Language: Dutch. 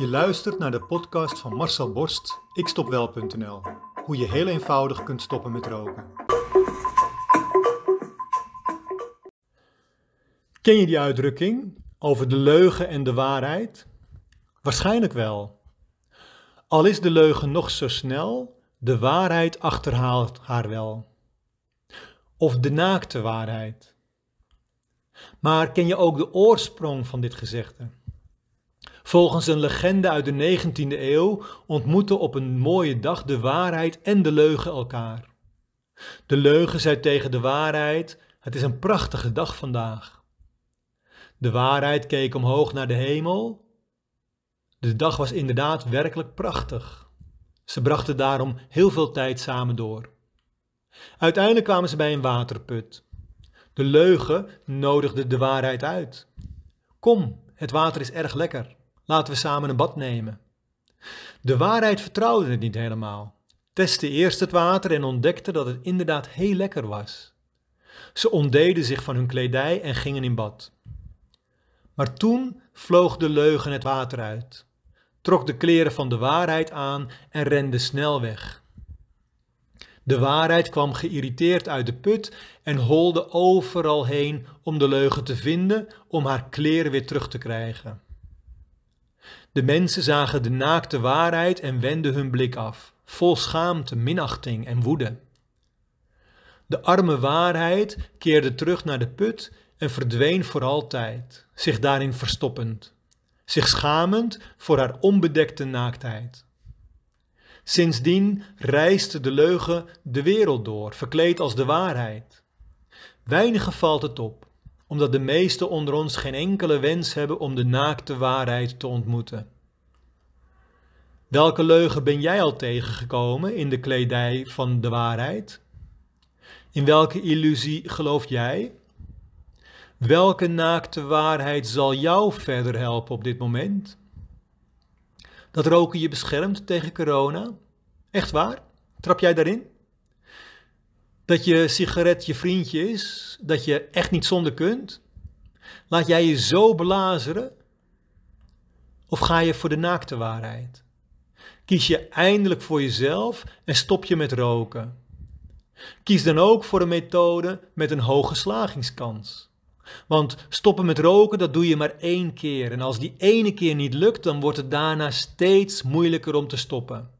Je luistert naar de podcast van Marcel Borst, ikstopwel.nl. Hoe je heel eenvoudig kunt stoppen met roken. Ken je die uitdrukking over de leugen en de waarheid? Waarschijnlijk wel. Al is de leugen nog zo snel, de waarheid achterhaalt haar wel. Of de naakte waarheid. Maar ken je ook de oorsprong van dit gezegde? Volgens een legende uit de 19e eeuw ontmoeten op een mooie dag de waarheid en de leugen elkaar. De leugen zei tegen de waarheid: Het is een prachtige dag vandaag. De waarheid keek omhoog naar de hemel. De dag was inderdaad werkelijk prachtig. Ze brachten daarom heel veel tijd samen door. Uiteindelijk kwamen ze bij een waterput. De leugen nodigde de waarheid uit. Kom, het water is erg lekker. Laten we samen een bad nemen. De waarheid vertrouwde het niet helemaal. Testte eerst het water en ontdekte dat het inderdaad heel lekker was. Ze ontdeden zich van hun kledij en gingen in bad. Maar toen vloog de leugen het water uit, trok de kleren van de waarheid aan en rende snel weg. De waarheid kwam geïrriteerd uit de put en holde overal heen om de leugen te vinden, om haar kleren weer terug te krijgen. De mensen zagen de naakte waarheid en wenden hun blik af, vol schaamte, minachting en woede. De arme waarheid keerde terug naar de put en verdween voor altijd, zich daarin verstoppend, zich schamend voor haar onbedekte naaktheid. Sindsdien reisde de leugen de wereld door, verkleed als de waarheid. Weinigen valt het op, omdat de meesten onder ons geen enkele wens hebben om de naakte waarheid te ontmoeten. Welke leugen ben jij al tegengekomen in de kledij van de waarheid? In welke illusie geloof jij? Welke naakte waarheid zal jou verder helpen op dit moment? Dat roken je beschermt tegen corona? Echt waar? Trap jij daarin? Dat je sigaret je vriendje is? Dat je echt niet zonder kunt? Laat jij je zo belazeren? Of ga je voor de naakte waarheid? Kies je eindelijk voor jezelf en stop je met roken. Kies dan ook voor een methode met een hoge slagingskans. Want stoppen met roken, dat doe je maar één keer. En als die ene keer niet lukt, dan wordt het daarna steeds moeilijker om te stoppen.